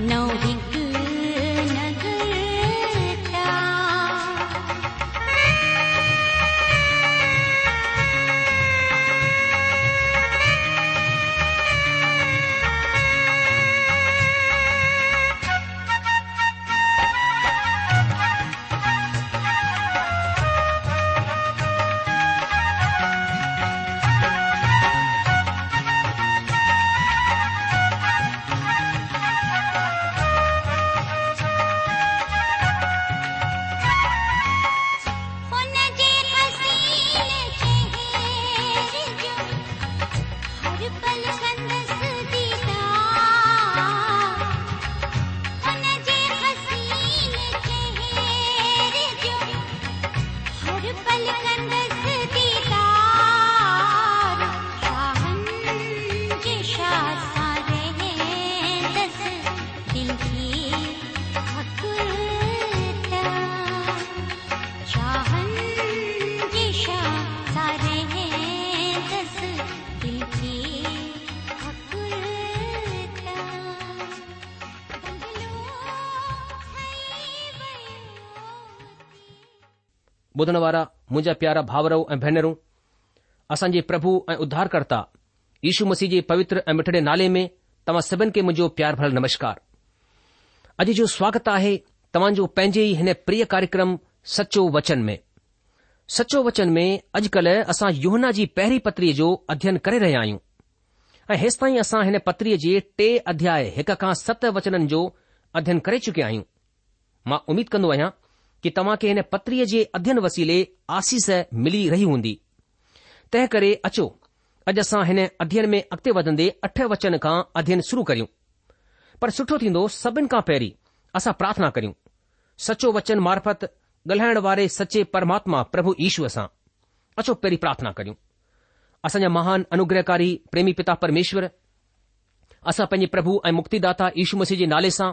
नौहि ॿुधण वारा मुंहिंजा प्यारा भाउरऊं ऐं भेनरूं असांजे प्रभु ऐं उद्धारकर्ता यीशू मसीह जे पवित्र ऐं मिठड़े नाले में तव्हां सभिनि खे मुंहिंजो प्यार भर नमस्कार अॼु जो स्वागत आहे तव्हांजो पंहिंजे ई हिन प्रिय कार्यक्रम सचो वचन में सचो वचन में अॼुकल्ह असां योहना जी पहिरीं पत्रीअ जो अध्ययन करे रहिया आहियूं ऐं हेसि ताईं असां हिन पत्रीअ जे टे अध्याय हिक खां सत वचननि जो अध्ययन करे चुकिया आहियूं मां उमीद कंदो आहियां कि तव्हां खे हिन पत्रीअ जे अध्यन वसीले आसीस मिली रही हूंदी तंहिं करे अचो अॼु असां हिन अध्यन में अॻिते वधंदे अठ वचन खां अध्ययन शुरू करियूं पर सुठो थींदो सभिनि खां पहिरीं असां प्रार्थना करियूं सचो वचन मार्फत ॻाल्हाइण वारे सचे परमात्मा प्रभु ईशूअ सां अचो पहिरीं प्रार्थना करियूं असांजा महान अनुग्रहकारी प्रेमी पिता परमेश्वर असां पंहिंजे प्रभु ऐं मुक्तिदाता ईशू मसीह जे नाले सां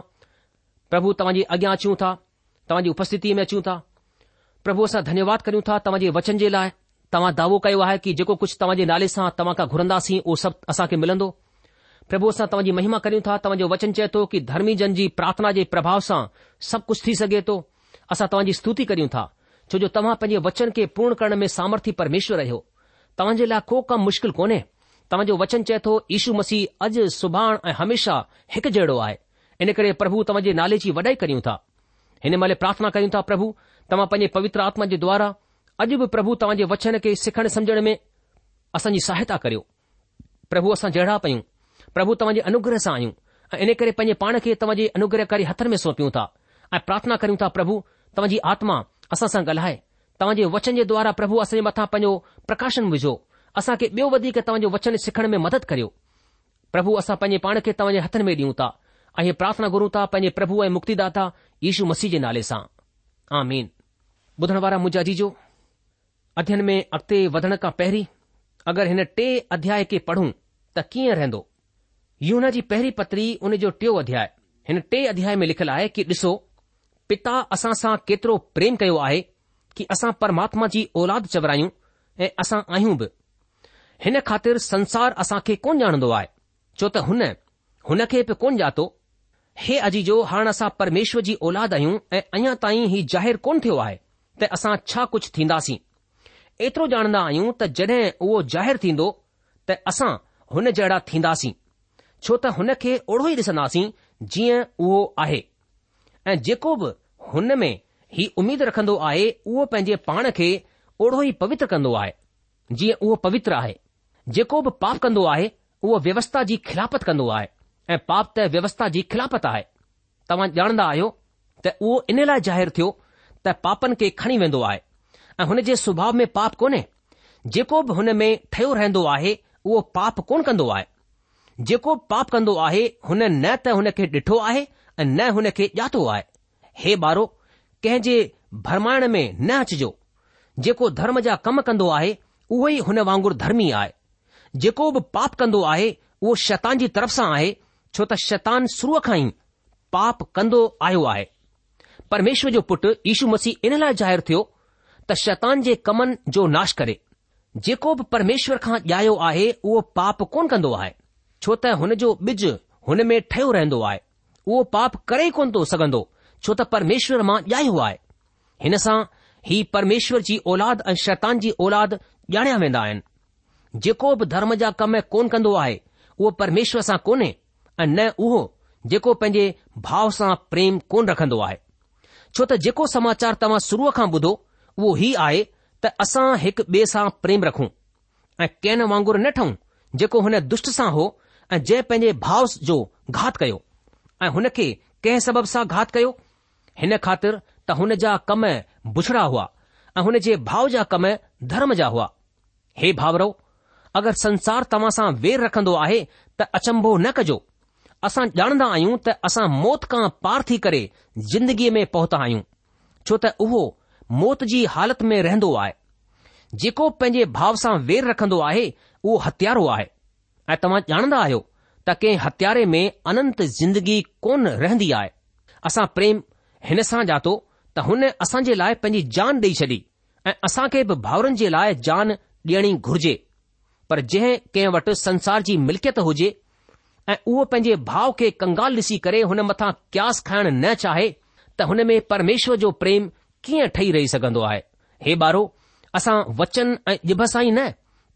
प्रभु तव्हांजे अॻियां अचूं था तव्हांजी उपस्थितीअ में अचूं था प्रभु असां धन्यवाद करियूं था तव्हां वचन जे लाइ तव्हां दावो कयो आहे कि जेको कुझु तव्हां नाले सां तव्हां खां घुरंदासीं उहो सभु असां मिलंदो प्रभु असां तव्हांजी महिमा करियूं था तव्हांजो वचन चए थो कि धर्मीजन जी प्रार्थना जे प्रभाव सां सभु कुझु थी सघे थो असां तव्हांजी स्तुति करियूं था छोजो तव्हां पंहिंजे वचन के पूर्ण करण में सामर्थी परमेश्वर रहियो तव्हां लाइ को कमु मुश्किल कोन्हे तव्हांजो वचन चए तो यशू मसीह अॼु सुभाण ऐं हमेशा हिकु जहिड़ो आहे इन करे प्रभु तव्हां नाले जी वॾाई करियूं था हिन महिल प्रार्थना कयूं था प्रभु तव्हां पंहिंजे पवित्र आत्मा जे द्वारा अॼु बि प्रभु तव्हांजे वचन खे सिखण समझण में असांजी सहायता करियो प्रभु असां जहिड़ा पियूं प्रभु तव्हां जे अनुग्रह सां आहियूं ऐं इन करे पंहिंजे पाण खे तव्हांजे अनुग्रहकारी हथनि में सौंपियूं था ऐं प्रार्थना करियूं था प्रभु तव्हांजी आत्मा असां सां ॻाल्हाए तव्हांजे वचन जे द्वारा प्रभु असांजे मथां पंहिंजो प्रकाशन विझो असांखे ॿियो असां तव्हांजो वचन सिखण में मदद करियो प्रभु असां पंहिंजे पाण खे तव्हांजे हथनि में ॾियूं था ऐं प्रार्थना गुरू तां पंहिंजे प्रभु ऐं मुक्तिदाा यशु मसीह जे नाले सां आ मीन ॿुधण वारा मुझा जी जो अध्यन में अॻिते वधण खां पहिरीं अगरि हिन टे अध्याय खे पढ़ूं त कीअं रहंदो यू जी पहिरीं पतरी हुन जो टियों अध्याय हिन टे अध्याय में लिखियलु आहे कि ॾिसो पिता असां सां केतिरो प्रेम कयो आहे कि असां परमात्मा जी ओलाद चवरायूं ऐं असां आहियूं बि हिन ख़ातिर संसार असां खे कोन ॼाणंदो आहे छो त हुन हुन खे बि कोन हे आजीजो हाणे असां परमेश्वर जी औलाद आहियूं ऐं अञा ताईं ही ज़ाहिर कोन थियो आहे त असां छा कुझु थींदासीं एतिरो ॼाणंदा आहियूं त जड॒ उहो ज़ाहिर थींदो त असां हुन जहिड़ा थींदासीं छो त हुन खे ओड़ो ई ॾिसंदासीं जीअं उहो आहे ऐं जेको बि हुन में ही उमीद रखंदो आहे उहो पंहिंजे पाण खे ओड़ो ई पवित्र कंदो आहे जीअं उहो पवित्र आहे जेको बि पाप कंदो आहे उहो व्यवस्था जी खिलापत कंदो आहे ऐं पाप त व्यवस्था जी खिलाफ़त आहे तव्हां ॼाणंदा आहियो त उहो इन लाइ ज़ाहिरु थियो त पापनि खे खणी वेंदो आहे ऐं हुन जे सुभाउ में पाप कोन्हे जेको बि हुन में ठहियो रहंदो आहे उहो पाप कोन कंदो आहे जेको पाप कंदो आहे हुन न त हुन खे ॾिठो आहे ऐं न हुन खे ॼातो आहे हे ॿारो कंहिं जे भरमाइण में न अचिजो जेको धर्म जा कम कंदो आहे उहो ई हुन वांगुरु धर्मी आहे जेको बि पाप कंदो आहे उहो जी तरफ़ सां आहे छो त शैतान शुरूअ खां ई पाप कंदो आयो आहे परमेश्वर जो पुटु यीशू मसीह इन लाइ ज़ाहिरु थियो त शैतान जे कमनि जो नाश करे जेको बि परमेश्वर खां ॼायो आहे उहो पाप कोन कंदो आहे छो त हुन जो ॿिज हुन में ठहियो रहंदो आहे उहो पाप करे ई कोन थो सघंदो छो त परमेश्वर मां ॼायो आहे हिन सां ही परमेश्वर जी औलाद ऐं शैतान जी औलाद ॼाणिया वेंदा आहिनि जेको बि धर्म जा कम कोन कंदो आहे उहो परमेश्वर सां कोन्हे ऐं न उहो जेको पंहिंजे भाव सां प्रेम कोन रखंदो आहे छो त जेको समाचार तव्हां शुरूअ खां ॿुधो उहो ई आहे त असां हिकु बे सां प्रेम रखूं ऐं कैन वांगुर न ठऊं जेको हुन दुष्ट सां हो ऐं जंहिं पंहिंजे भाव जो घात कयो ऐं हुन खे कंहिं सबब सां घात कयो हिन ख़ातिर त हुन जा कम बुछड़ा हुआ ऐं हुन जे भाव जा कम धर्म जा हुआ हे भावरव अगरि संसार तव्हां सां वेर रखंदो आहे त अचंभो न कजो असां ॼाणंदा आहियूं त असां मौत खां पार थी करे ज़िंदगीअ में पहुता आहियूं छो त उहो मौत जी हालत में रहंदो आहे जेको पंहिंजे भाव सां वेर रखंदो आहे उहो हथियारो आहे ऐं तव्हां ॼाणंदा आहियो त कंहिं हथियारे में अनंत ज़िंदगी कोन रहंदी आहे असां प्रेम हिन सां जातो त हुन असां जे लाइ पंहिंजी जान ॾेई छॾी ऐं असां खे बि भाउरनि जे लाइ जान ॾियणी घुर्जे पर जंहिं कंहिं वटि संसार जी मिल्कियत हुजे ऐं उहो पंहिंजे भाउ खे कंगाल ॾिसी करे हुन मथां क्यास खाइण न चाहे त हुन में परमेश्वर जो प्रेम कीअं ठही रही सघंदो आहे हे ॿारो असां वचन ऐं ॼिभ सां ई न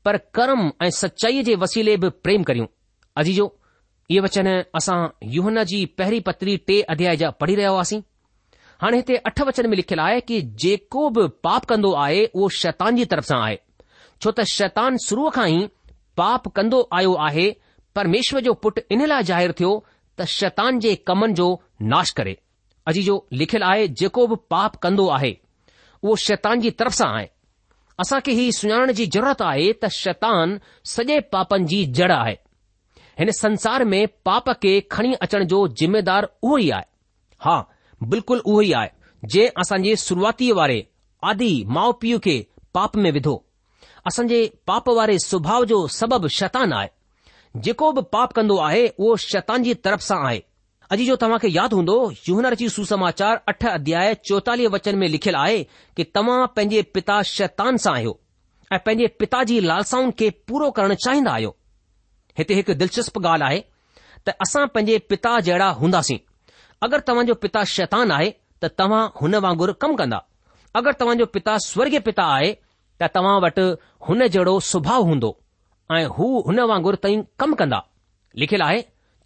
पर कर्म ऐं सचाईअ जे वसीले बि प्रेम करियूं अजीजो इहे वचन असां युहन जी पहिरीं पत्री टे अध्याय जा पढ़ी रहिया हुआसीं हाणे हिते अठ वचन में लिखियलु आहे की जेको बि पाप कंदो आहे उहो शैतान जी तरफ़ सां आहे छो त शैतान शुरूअ खां ई पाप कंदो आयो आहे परमेश्वर जो पुट इन लाइ ज़ाहिरु थियो त शैतान जे कमनि जो नाश करे अजी जो लिखियलु आहे जेको बि पाप कंदो आहे उहो शैतान जी तरफ़ सां आहे असां खे हीउ सुञाणण जी ज़रूरत आहे त शैतान सॼे पापनि जी जड़ आहे हिन संसार में पाप खे खणी अचण जो जिम्मेदार उहो ई आहे हा बिल्कुलु उहो ई आहे जे असां जे शुरुआती वारे आदि माउ पीउ खे पाप में विधो असांजे पाप वारे स्वभाउ जो सबबु शैतान आहे जेको बि पाप कंदो आहे उहो शैतान जी तरफ़ सां आहे अॼु जो तव्हां खे यादि हूंदो यूहनर जी सुसमाचार अठ अध्याय चोततालीह वचन में लिखियलु आहे कि तव्हां पंहिंजे पिता शैतान सां आहियो ऐं पंहिंजे पिता जी लालसाउनि खे पूरो करणु चाहींदा आहियो हिते हिकु दिलचस्प ॻाल्हि आहे त असां पंहिंजे पिता जहिड़ा हूंदासीं अगरि तव्हांजो पिता शैतान आहे त तव्हां हुन वांगुरु कमु कंदा अगरि तव्हांजो पिता स्वर्गीय पिता आहे त तव्हां वटि हुन जहिड़ो सुभाउ हूंदो ऐं हू हुन वांगुरु ताईं कमु कंदा लिखियलु आहे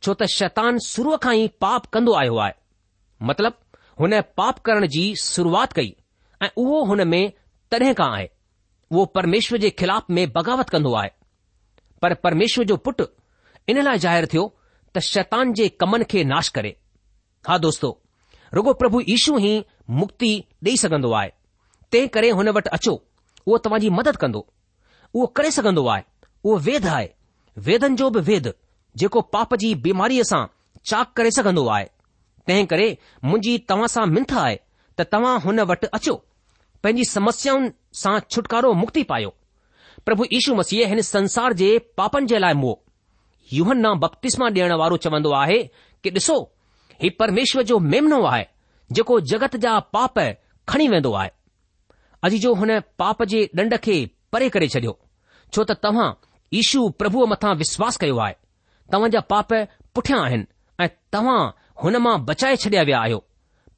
छो त शैतान शुरूअ खां ई पाप कंदो आयो आहे मतिलब हुन पाप करण जी शुरूआत कई ऐं उहो हुन में तॾहिं खां आहे उहो परमेश्वर जे ख़िलाफ़ में बग़ावत कंदो आहे पर परमेश्वर जो पुटु इन लाइ ज़ाहिरु थियो त शैतान जे कमनि खे नाश करे हा दोस्तो रुगो प्रभु ईशू ई मुक्ति ॾेई सघंदो आहे तंहिं करे हुन वटि अचो उहो तव्हांजी मदद कंदो उहो करे सघंदो आहे उहो वेद आहे वेदनि जो बि वेद जेको पाप जी बीमारीअ सां चाक करे सघंदो आहे तंहिं करे मुंहिंजी तव्हां सां मिंथ आहे त तव्हां हुन वटि अचो पंहिंजी समस्याउनि सां छुटकारो मुक्ति पायो प्रभु यीशू मसीह हिन संसार जे पापनि जे लाइ मोह यूहन ना बक्तिस्मा ॾियणु वारो चवंदो आहे कि ॾिसो ही परमेश्वर जो मेमनो आहे जेको जगत जा पाप खणी वेंदो आहे अॼु जो हुन पाप जे ॾंड खे परे करे छॾियो छो त तव्हां ईशू प्रभुअ मथां विश्वास कयो आहे तव्हां जा पाप पुठियां आहिनि ऐं तव्हां हुन मां बचाए छॾिया विया आहियो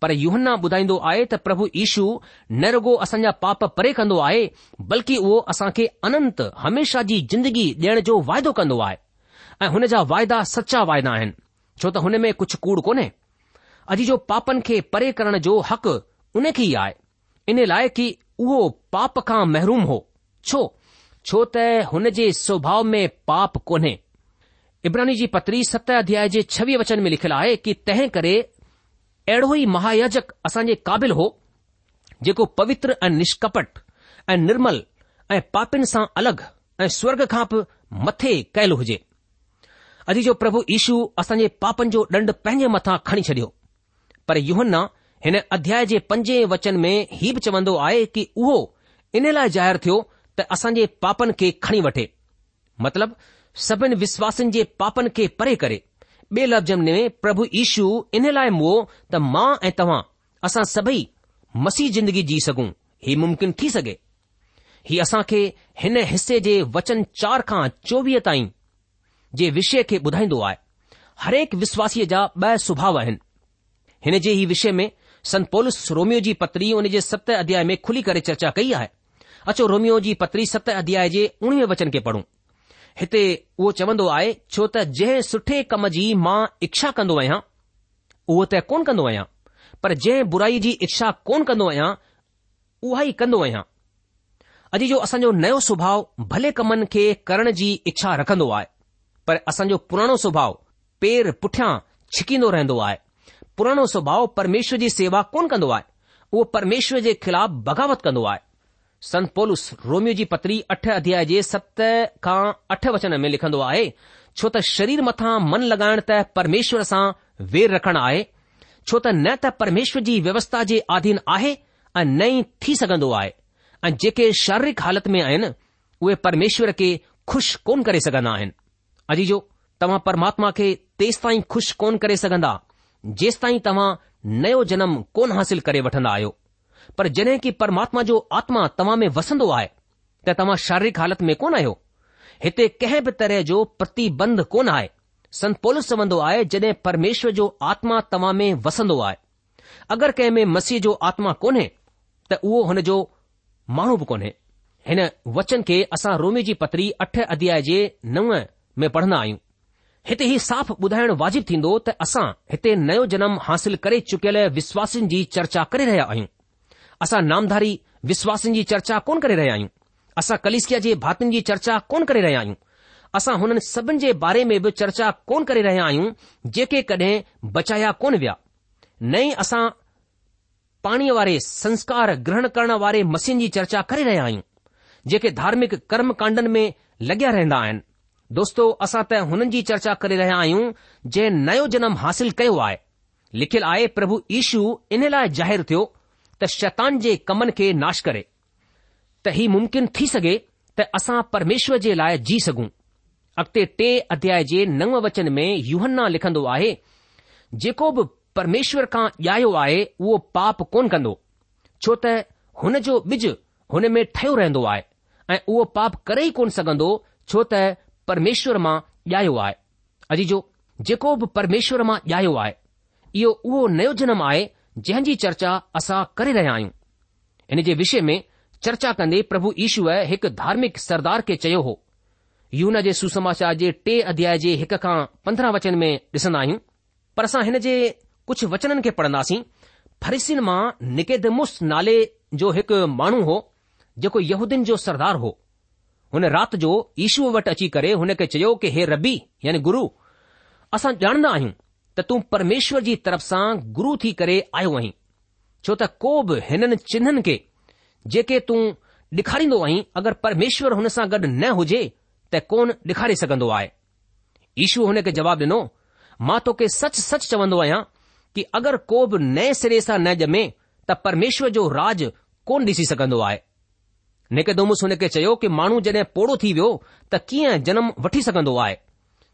पर युहन्ना ॿुधाईंदो आहे त प्रभु ईशू न रुगो असांजा पाप परे कंदो आहे बल्कि उहो असां खे अनंत हमेशा जी जिंदगी ॾियण जो वाइदो कंदो आहे ऐं हुन जा वाइदा सचा वाइदा आहिनि छो त हुन में कुझु कूड़ कोन्हे अॼु जो पापनि खे परे करण जो हक़ उन खे ई आहे इन लाइ कि उहो पाप खां महरूम हो छो છોતે હુનજે સ્વભાવ મે પાપ કોને ઇબ્રાનીજી પતરી 7 અધ્યાય 제26 વચન મે લખલા હે કે તહે કરે એડોઈ મહાયજક અસંજે કਾਬિલ હો જેકો પવિત્ર અને નિષ્કપટ અને નિર્મળ અને પાપિનસા અલગ અને સ્વર્ગ કાપ મથે કૈલ હોજે અજી જો પ્રભુ ઈશુ અસંજે પાપન જો ડંડ પહેં મથા ખણી છડ્યો પર યોહના હને અધ્યાય 제5 વેચન મે હીપ ચવંદો આયે કે ઓ ઇનેલા જાહેર થ્યો त असां जे पापन खे खणी वठे मतिलब सभिनि विश्वासनि जे पापनि खे परे करे ॿिए लफ़्ज़नि में प्रभु ईशू इन लाइ मोह त मां ऐं तव्हां असां सभई मसीह ज़िंदगी जी सघूं ही मुमकिन थी सघे ही असां खे हिन हिसे जे वचन चार खां चोवीह ताईं जे विषय खे ॿुधाईंदो आहे हरेक विश्वासीअ जा ॿ सुभाउ आहिनि हिन जे ई विषय में संतोलस रोमियो जी पतरी हुन जे सत अध्याय में खुली करे चर्चा कई आहे अचो रोमियो जी पतरी सत अध्याय जे उणिवीह वचन खे पढ़ूं हिते उहो चवंदो आहे छो त जंहिं सुठे कम जी मां इच्छा कंदो आहियां उहो त कोन कंदो आहियां पर जंहिं बुराई जी इच्छा कोन कंदो आहियां उहा ई कंदो आहियां अॼु जो असांजो नयो सुभाउ भले कमनि खे करण जी इच्छा रखंदो आहे पर असांजो पुराणो सुभाउ पेर पुठियां छिकींदो रहंदो आहे पुराणो सुभाउ परमेश्वर जी सेवा कोन कंदो आहे उहो परमेश्वर जे ख़िलाफ़ु बग़ावत कंदो आहे संत पोलुस रोमियो जी पतरी अठ अध्याय जे सत खां अठ वचन में लिखंदो आहे छो त शरीर मथां मन लॻाइण त परमेश्वर सां वेर रखणु आहे छो त न त परमेश्वर जी व्यवस्था जे आधीन आहे ऐं न ई थी सघंदो आहे ऐं जेके शारीरिक हालति में आहिनि उहे परमेश्वर खे खु़शि कोन करे सघंदा आहिनि अजीजो तव्हां परमात्मा खे ताईं खु़शि कोन करे सघंदा जेसि ताईं तव्हां नयो जनम कोन हासिल करे वठंदा आहियो पर जॾहिं की परमात्मा जो आत्मा तव्हां में वसंदो आहे त तव्हां शारीरिक हालति में कोन आहियो हिते कंहिं बि तरह जो प्रतिबंध कोन आहे संत पोलस चवंदो आहे जॾहिं परमेश्वर जो आत्मा तव्हां में वसंदो आहे अगरि कंहिं में मसीह जो आत्मा कोन्हे त उहो हुन जो माण्हू बि कोन्हे हिन वचन खे असां रोमी जी पतरी अठ अध्याय जे नव में पढ़ंदा आहियूं हिते ई साफ़ ॿुधाइण वाजिबु थींदो त असां हिते नयो जनम हासिल करे चुकियल विश्वासिन जी चर्चा करे रहिया आहियूं असां नामधारी विश्वासनि जी चर्चा कोन करे रहिया आहियूं असां कलिसिया जे भातियुनि जी चर्चा कोन करे रहिया आहियूं असां हुननि सभिनि जे बारे में बि चर्चा कोन करे रहिया आहियूं जेके कॾहिं बचाया कोन विया नई असां पाणीअ वारे संस्कार ग्रहण करण वारे मसीन जी चर्चा करे रहिया आहियूं जेके धार्मिक कर्म कांडनि में लॻिया रहंदा आहिनि दोस्तो असां त हुननि जी चर्चा करे रहिया आहियूं जंहिं नयो जनम हासिल कयो आहे लिखियलु आहे प्रभु ईशू इन लाइ ज़ाहिरु थियो त शैतान जे कमनि खे नाश करे त ही मुमकिन थी सघे त असां परमेश्वर जे लाइ जी सघूं अॻिते टे अध्याय जे नव वचन में यूहन्ना लिखंदो आहे जेको बि परमेश्वर खां ॼायो आहे उहो पाप कोन कंदो छो त हुन जो ॿिज हुन में ठहियो रहंदो आहे ऐं उहो पाप करे ई कोन सघंदो छो त परमेश्वर मां ॼायो आहे अजी जो जेको बि परमेश्वर मां ॼायो आहे इहो उहो नयो जनम आहे जंहिं जी चर्चा असां करे रहिया आहियूं इन जे विषय में चर्चा कंदे प्रभु ईशूअ हिकु धार्मिक सरदार खे चयो हो यून जे सुसमाचार जे टे अध्याय जे हिक खां पंद्रहं वचन में ॾिसंदा आहियूं पर असां हिन जे कुझु वचननि खे पढ़ंदासीं फरिसिन मां निकेदमुस नाले जो हिकु माण्हू हो जेको यहूदीन जो सरदार हो हुन राति जो ईशूअ वटि अची करे हुन खे चयो कि हे रबी यानी गुरु असां ॼाणंदा आहियूं त तूं परमेश्वर जी तरफ़ सां गुरू थी करे आयो आहीं छो त को बि हिननि चिन्हनि खे जेके तूं ॾेखारींदो आहीं अगरि परमेश्वर हुन सां गॾु न हुजे त कोन ॾेखारे सघंदो आहे ईशू हुन खे जवाबु ॾिनो मां तोखे सच सच चवंदो आहियां कि अगरि को बि नए सिरे सां न ॼमे त परमेश्वर जो राज कोन ॾिसी सघंदो आहे निकदोमस हुन खे चयो कि माण्हू जॾहिं पोड़ो थी वियो त कीअं जनम वठी सघंदो आहे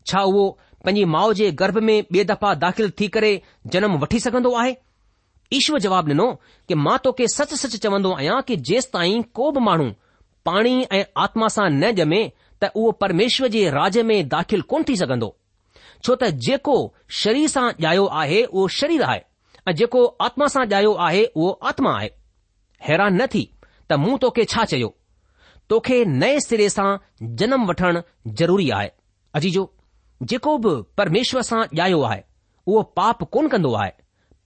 छा उहो पंहिंजी माउ जे गर्भ में ॿिए दफ़ा दाख़िल थी करे जनम वठी सघंदो आहे ईश्वर जवाबु ॾिनो कि मां तोखे सच सच चवंदो आहियां कि जेसि ताईं को बि माण्हू पाणी ऐं आत्मा सां न ॼमे त उहो परमेश्वर जे राज में दाख़िल कोन थी सघंदो छो त जेको शरीर सां ॼायो आहे उहो शरीर आहे ऐं जेको आत्मा सां ॼायो आहे उहो आत्मा आहे हैरान न थी त मूं तोखे छा चयो तोखे नए सिरे सां जनम वठणु ज़रूरी आहे अजीजो जेको बि परमेश्वर सां ॼायो आहे उहो पाप कोन कंदो आहे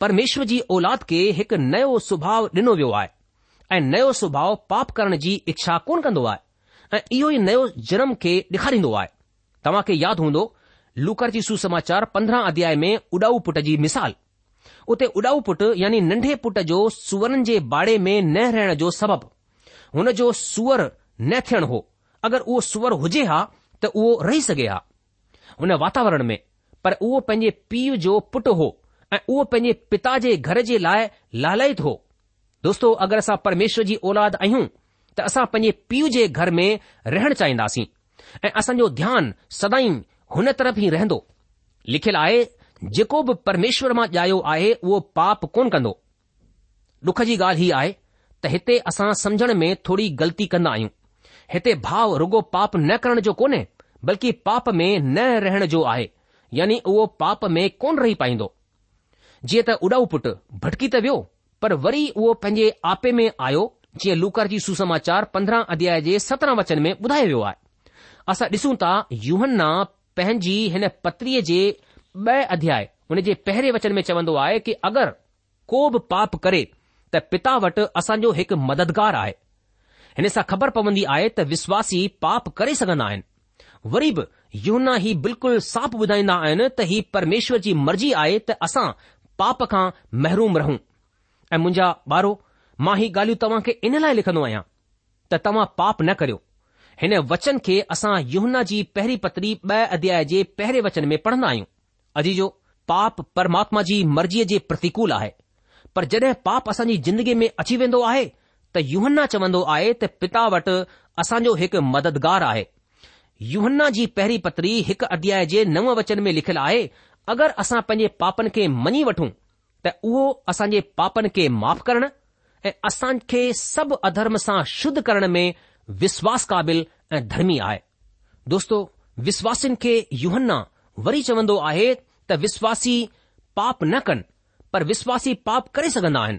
परमेश्वर जी औलाद खे हिकु नयो सुभाउ ॾिनो वियो आहे ऐं नयो सुभाउ पाप करण जी इच्छा कोन कंदो आहे ऐं इहो ई नयो जनम खे ॾेखारींदो आहे तव्हां खे यादि हूंदो लूकर जी सुसमाचार पंद्रहं अध्याय में उॾाऊ पुट जी मिसाल उते उॾाऊ पुट यानी नंढे पुट जो सुवरनि जे बाड़े में न रहण जो सबबु हुन जो सुअर न थियण हो अगरि उहो सुअर हुजे हा त उहो रही सघे हा हुन वातावरण में पर उहो पंहिंजे पीउ जो पुटु हो ऐं उहो पंहिंजे पिता जे घर जे लाइ लालयत हो दोस्तो अगरि असां परमेश्वर जी औलाद आहियूं त असां पंहिंजे पीउ जे घर में रहण चाहींदासीं ऐं असांजो ध्यानु सदाई हुन तरफ़ ई रहंदो लिखियलु आहे जेको बि परमेश्वर मां ॼायो आहे उहो पाप कोन कंदो डुख जी ॻाल्हि ही आहे त हिते असां सम्झण में थोरी ग़लती कंदा आहियूं हिते भाव रुगो पाप न करण जो कोन्हे बल्कि पाप में न रहण जो आहे यानी उहो पाप में कोन रही पाईंदो जीअं त उॾाउ पुटु भटकी त वियो पर वरी उहो पंहिंजे आपे में आयो जीअं लूकर जी सुसमाचार पंद्रहं अध्याय जे सत्रहं वचन में ॿुधायो वियो आहे असां ॾिसूं था यूहन्ना पंहिंजी हिन पत्रीअ जे ब॒ अध्याय हुन जे पहिरें वचन में चवंदो आहे कि अगरि को बि पाप करे त पिता वटि असांजो हिकु मददगार आहे हिन सां ख़बर पवंदी आहे त विश्वासी पाप करे सघंदा आहिनि वरी बि यूना ही बिल्कुलु साफ़ ॿुधाईंदा आहिनि त ही परमेश्वर जी मर्ज़ी आहे त असां पाप खां महरूम रहूं ऐं मुंहिंजा ॿारो मां ही ॻाल्हियूं तव्हां खे इन लाइ लिखंदो आहियां त तव्हां पाप न करियो हिन वचन खे असां यूना जी पहिरीं पतरी ॿ अध्याय जे पहिरें वचन में पढ़ंदा आहियूं अजी जो पाप परमात्मा जी मर्ज़ीअ जे प्रतिकूल आहे पर जड॒हिं पाप असांजी ज़िंदगीअ में अची वेंदो आहे त यूहन्ना चवंदो आहे त पिता वटि असांजो हिकु मददगार आहे युहन्ना जी पहिरीं पत्री हिकु अध्याय जे नव वचन में लिखियलु आहे अगरि असां पंहिंजे पापनि खे मञी वठूं त उहो असांजे पापनि खे माफ़ करण ऐं असांखे सभु अधर्म सां शुद्ध करण में विश्वास क़ाबिल ऐं धर्मी आहे दोस्तो विश्वासिनि खे युहन्ना वरी चवंदो आहे त विश्वासी पाप न कनि पर विश्वासी पाप करे सघंदा आहिनि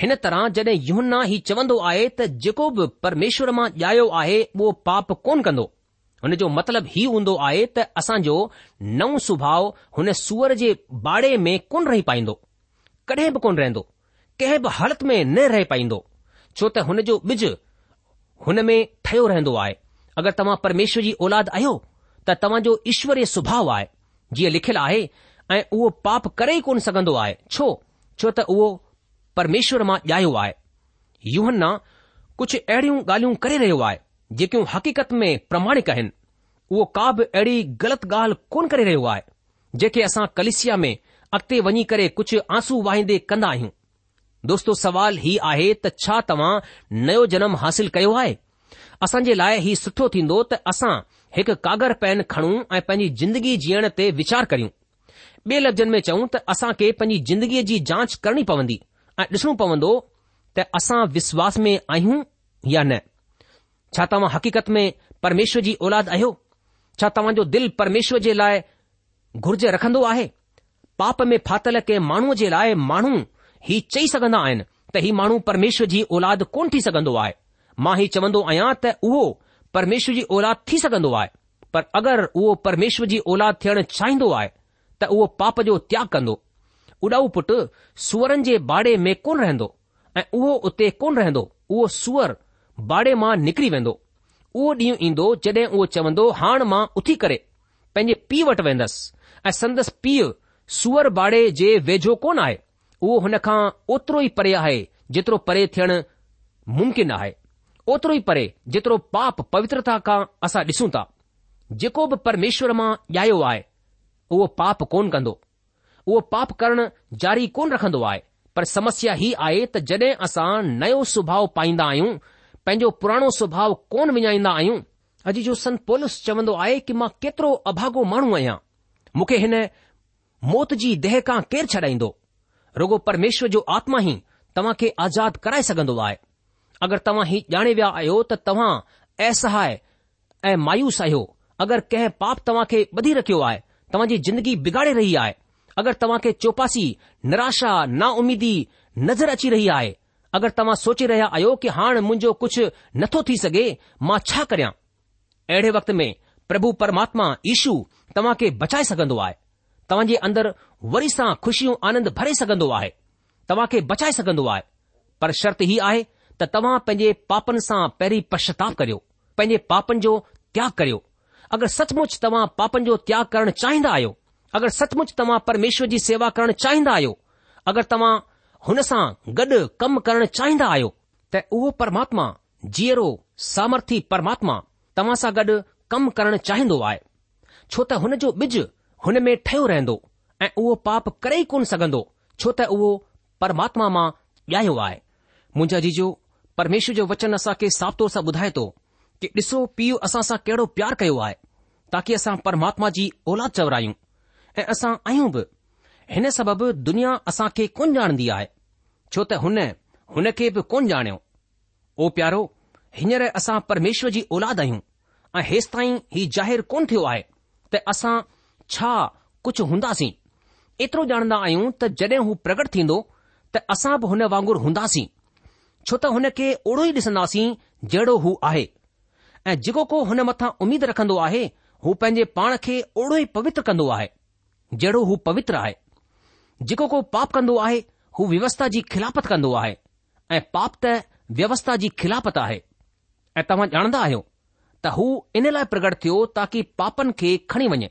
हिन तरह जॾहिं युहन्ना ही चवंदो आहे त जेको बि परमेश्वर मां ॼायो आहे उहो पाप कोन कंदो हुन जो मतिलबु हीउ हूंदो आहे त असांजो नओं सुभाउ हुन सूअर जे बाड़े में कोन रही पाईंदो कॾहिं बि कोन रहंदो कंहिं बि हालत में न रही पाईंदो छो त हुन जो ॿिज हुन में ठयो रहंदो आहे अगरि तव्हां परमेश्वर जी औलाद आहियो त तव्हांजो ईश्वर सुभाउ आहे जीअं लिखियलु आहे ऐं उहो पाप करे ई कोन सघंदो आहे छो छो त उहो परमेश्वर मां ॼायो आहे यूहना कुझु अहिड़ियूं ॻाल्हियूं करे रहियो आहे जेकियूं हक़ीक़त में प्रमाणिक आहिनि उहो का बि अहिड़ी ग़लति ॻाल्हि कोन करे रहियो आहे जेके असां कलिसिया में अॻिते वञी करे कुझु आंसू वाहींदे कंदा आहियूं दोस्तो सवाल ही आहे त छा तव्हां नयो जनम हासिल कयो आहे असां जे लाइ ही सुठो थींदो त असां हिकु कागर पैन खणूं ऐं पंहिंजी जिंदगी जीअण ते वीचार करियूं ॿिए लफ़्ज़नि में चऊं त असां खे पंहिंजी जिंदगीअ जी जांच करणी पवंदी ऐं ॾिसणो पवंदो त असां विश्वास में आहियूं या न छा तव्हां हक़ीक़त में परमेश्वर जी औलाद आहियो छा तव्हांजो दिल परमेश्वर जे लाइ घुर्ज रखंदो आहे पाप में फाथल कंहिं माण्हूअ जे लाइ माण्हू ही चई सघंदा आहिनि त हीउ माण्हू परमेश्वर जी औलाद कोन थी सघंदो आहे मां हीउ चवंदो आहियां त उहो परमेश्वर जी औलाद थी सघंदो आहे पर अगरि उहो परमेश्वर जी औलाद थियण चाहींदो आहे त उहो पाप जो त्याग कंदो उॾाऊ पुटु सुअरनि जे बाड़े में कोन रहंदो ऐं उहो उते कोन रहंदो उहो सुअरु बाड़े मां निकिरी वेंदो उहो ॾींहुं ईंदो जॾहिं उहो चवंदो हाणे मां उथी करे पंहिंजे पीउ वटि वेंदसि ऐं संदसि पीउ सूअर बाड़े जे वेझो कोन आहे उहो हुन खां ओतिरो ई परे आहे जेतिरो परे थियणु मुमकिन आहे ओतिरो ई परे जेतिरो पाप पवित्रता खां असां ॾिसूं था जेको बि परमेश्वर मां ॼायो आहे उहो पाप कोन कंदो उहो पाप करणु जारी कोन रखंदो आहे पर समस्या हीउ आहे त जॾहिं असां नयो सुभाउ पाईंदा आहियूं पंहिंजो पुराणो स्वभाउ कोन विञाईंदा आहियूं अॼु जो संत पोलस चवंदो आहे कि मां केतिरो अभागो माण्हू आहियां मूंखे हिन मौत जी देह खां केरु छॾाईंदो रुगो परमेश्वर जो आत्मा ई तव्हां खे आज़ादु कराए सघंदो आहे अगरि तव्हां ही ॼाणे विया आहियो त तव्हां असहाय ऐं मायूस आहियो अगरि कंहिं पाप तव्हां खे ॿधी रखियो आहे तव्हां जी जिंदगी बिगाड़े रही आहे अगरि तव्हां खे चौपासी निराशा नाउमीदी नज़र अची रही आहे अगरि तव्हां सोचे रहिया आहियो कि हाणे मुंहिंजो कुझु नथो थी सघे मां छा कयां अहिड़े वक़्त में प्रभु परमात्मा यशु तव्हां खे बचाए सघंदो आहे तव्हां जे अंदरि वरी सां खु़शियूं आनंद भरे सघंदो आहे तव्हां खे बचाए सघंदो आहे पर शर्त हीअ आहे त तव्हां पंहिंजे पापनि सां पहिरीं पश्शताप करियो पंहिंजे पापनि जो त्याॻ करियो अगरि सचमुच तव्हां पापनि जो त्याग करणु चाहींदा आहियो अगरि सचमुचि तव्हां परमेश्वर जी सेवा करणु चाहींदा आहियो अगरि तव्हां हुन सां गॾु कमु करणु चाहींदा आहियो त उहो परमात्मा जीअरो सामर्थी परमात्मा तव्हां सां गॾु कमु करणु चाहींदो आहे छो त हुन जो ॿिज हुन में ठहियो रहंदो ऐं उहो पाप करे ई कोन सघंदो छो त उहो परमात्मा मां ॼायो आहे मुंहिंजा जीजो परमेश्वर जो वचन असांखे साफ़ तौर सां ॿुधाए थो कि ॾिसो पीउ असां सां कहिड़ो प्यार कयो आहे ताकी असां परमात्मा जी औलाद चवरायूं ऐं असां आहियूं बि हिन सबबि दुनिया असांखे कोन ॼाणंदी आहे छो त हुन हुन खे बि कोन ॼाणियो ओ प्यारो हींअर असां परमेश्वर जी औलाद आहियूं ऐं हेसि ताईं हीउ ज़ाहिरु कोन थियो आहे त असां छा कुझु हूंदासीं एतिरो ॼाणंदा आहियूं त जड॒ हू प्रगट थींदो त असां बि हुन वांगुर हूंदासीं छो त हुन खे ओड़ो ई ॾिसंदासीं जहिड़ो हू आहे ऐं जेको को हुन मथां उमीद रखंदो आहे हू पंहिंजे पाण खे ओड़ो ई पवित्र कंदो आहे जहिड़ो हू पवित्र आहे जेको को पाप कंदो आहे हू व्यवस्था जी खिलापत कंदो आहे ऐं पाप त व्यवस्था जी खिलापत आहे ऐं तव्हां ॼाणंदा आहियो त हू इन लाइ प्रगट थियो ताकी पापनि खे खणी वञे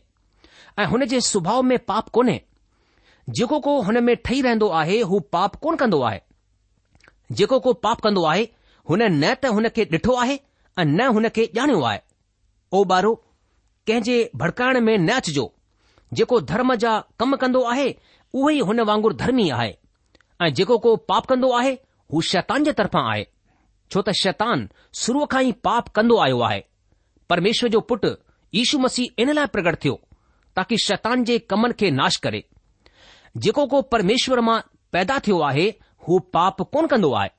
ऐं हुन जे स्वभाउ में पाप कोन्हे जेको को हुन में ठही रहंदो आहे हू पाप कोन कंदो आहे जेको को पाप कंदो आहे हुन न त हुन खे डि॒ठो आहे ऐं न हुन खे ॼाणियो आहे ओ ॿारो कंहिं भड़काइण में न अचिजो जेको धर्म जा कम कंदो आहे उहो ई हुन वांगुर धर्मी आहे ऐं जेको को पाप कंदो आहे हू शैतान जे तरफ़ां आहे छो त शैतान शुरूअ खां ई पाप कंदो आयो आहे परमेश्वर जो पुटु यीशू मसीह इन लाइ प्रगट थियो ताकी शैतान जे कमनि खे नाश करे जेको को परमेश्वर मां पैदा थियो आहे हू पाप कोन कंदो आहे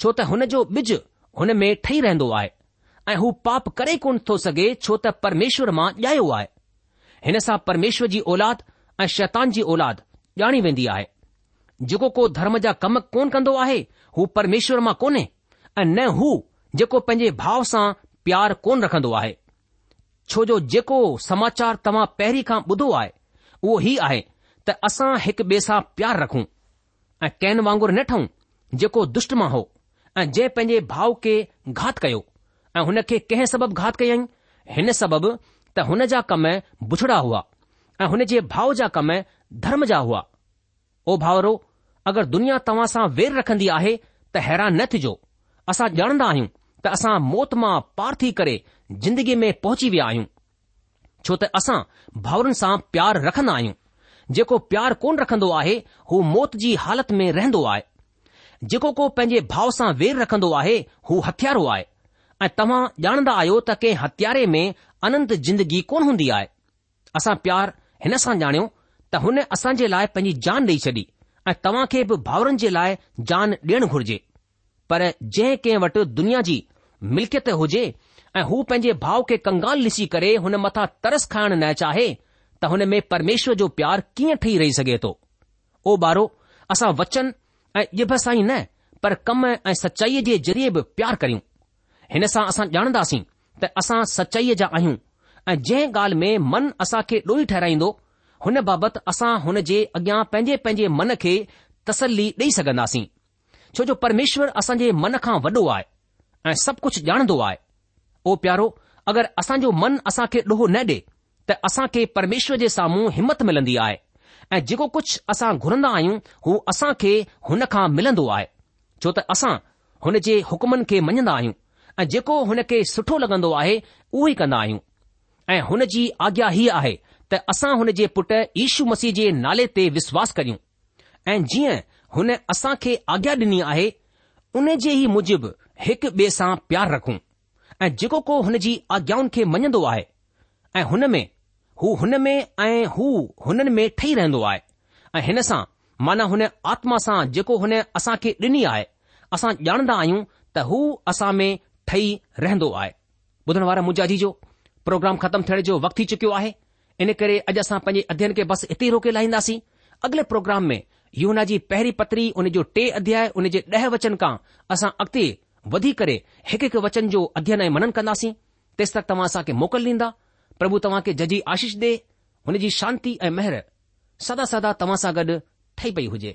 छो त हुन जो ॿिज हुन में ठही रहंदो आहे ऐं हू पाप करे कोन थो सघे छो त परमेश्वर मां ॼायो आहे हिन सां परमेश्वर जी औलाद ऐं शैतान जी औलाद ॼाणी वेंदी आहे जेको को धर्म जा कम कोन कंदो आहे हू परमेश्वर मां कोन्हे ऐं न हू जेको पंहिंजे भाउ सां प्यारु कोन रखंदो आहे छो जो जेको समाचार तव्हां पहिरीं खां ॿुधो आहे उहो ही आहे त असां हिक ॿिए सां प्यार रखूं ऐं कैन वांगुर न ठऊं जेको दुष्ट मां हो ऐं जंहिं पंहिंजे भाउ खे घात कयो ऐं हुन खे कंहिं सबबि घात कयाईं हिन सबबि त हुन जा कम बुछड़ा हुआ ऐं हुन जे भाउ जा कम धर्म जा हुआ ओ भाउरो अगरि दुनिया तव्हां सां वेर रखंदी आहे त हैरान न थिजो असां ॼाणंदा आहियूं त असां मौत मां पार थी करे जिंदगीअ में पहुची विया आहियूं छो त असां भाउरनि सां प्यार रखंदा आहियूं जेको प्यार कोन रखंदो आहे हू मौत जी हालत में रहंदो आहे जेको को पंहिंजे भाउ सां वेर रखंदो आहे हू हथियारो आहे ऐं तव्हां ॼाणंदा आहियो त कंहिं हथियारे में अनंत जिंदगी कोन हूंदी आहे असां प्यार हिन सां ॼाणियो हुन असां जे लाइ पंहिंजी जान ॾेई छॾी ऐं तव्हां खे बि भाउरनि जे लाइ जान ॾियणु घुर्जे पर जंहिं कंहिं वटि दुनिया जी मिल्कियत हुजे ऐं हू पंहिंजे भाउ खे कंगाल ॾिसी करे हुन मथां तरस खाइण न चाहे त हुन में परमेश्वर जो प्यार कीअं ठही रही सघे थो ओ ॿारो असां वचन ऐं ॼभभ सां ई न पर कम ऐं सचाईअ जे ज़रिए बि प्यार करियूं हिन सां असां ॼाणंदासीं त असां सचाईअ जा आहियूं ऐं जंहिं ॻाल्हि में मन असां खे ॾोही ठहिराईंदो हुन बाबति असां हुन जे अॻियां पंहिंजे पंहिंजे मन खे तसली ॾेई सघंदासीं छो जो परमेश्वर असांजे मन खां वॾो आहे ऐं सभु कुझु ॼाणंदो आहे ओ प्यारो अगरि असांजो मन असां खे ॾोहो न ॾे त असां खे परमेश्वर जे साम्हूं हिमत मिलंदी आहे ऐं जेको कुझु असां घुरंदा आहियूं हू असां खे हुन खां मिलंदो आहे छो त असां हुन जे हुकमनि खे मञंदा आहियूं ऐं जेको हुन खे सुठो लॻंदो आहे उहो ई कंदा आहियूं ऐं हुन जी आज्ञा हीअ आहे त असां हुन जे पुटु ईशू मसीह जे नाले ते विश्वास करियूं ऐं जीअं हुन असां खे आज्ञा ॾिनी आहे उन जे ई मुजिबि हिकु ॿिए सां प्यार रखूं ऐं जेको को हुन जी आज्ञाउनि खे मञंदो आहे ऐं हुन में हू हुन में ऐं हू हुननि में ठही रहंदो आहे ऐं हिन सां माना हुन आत्मा सां जेको हुन असां खे ॾिनी आहे असां ॼाणंदा आहियूं त हू असां में ठही रहंदो आहे ॿुधण वारा मूंझाजी जो प्रोग्राम ख़तमु थियण जो वक़्तु थी चुकियो आहे इन करे अॼु असां पंहिंजे अध्ययन खे बस इते रोके लाहींदासीं अॻिले प्रोग्राम में यूना जी पहिरीं पत्री हुन जो टे अध्याय उन जे ॾह वचन खां असां अॻिते वधी करे हिकु हिकु वचन जो अध्ययन ऐं मनन कंदासीं तेस तक तव्हां असां खे मोकल ॾींदा प्रभु तव्हां खे जजी आशीष दे हुनजी शांती ऐं मेहर सदा सदा तव्हां सां गॾु ठही पई हुजे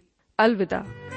अलविदा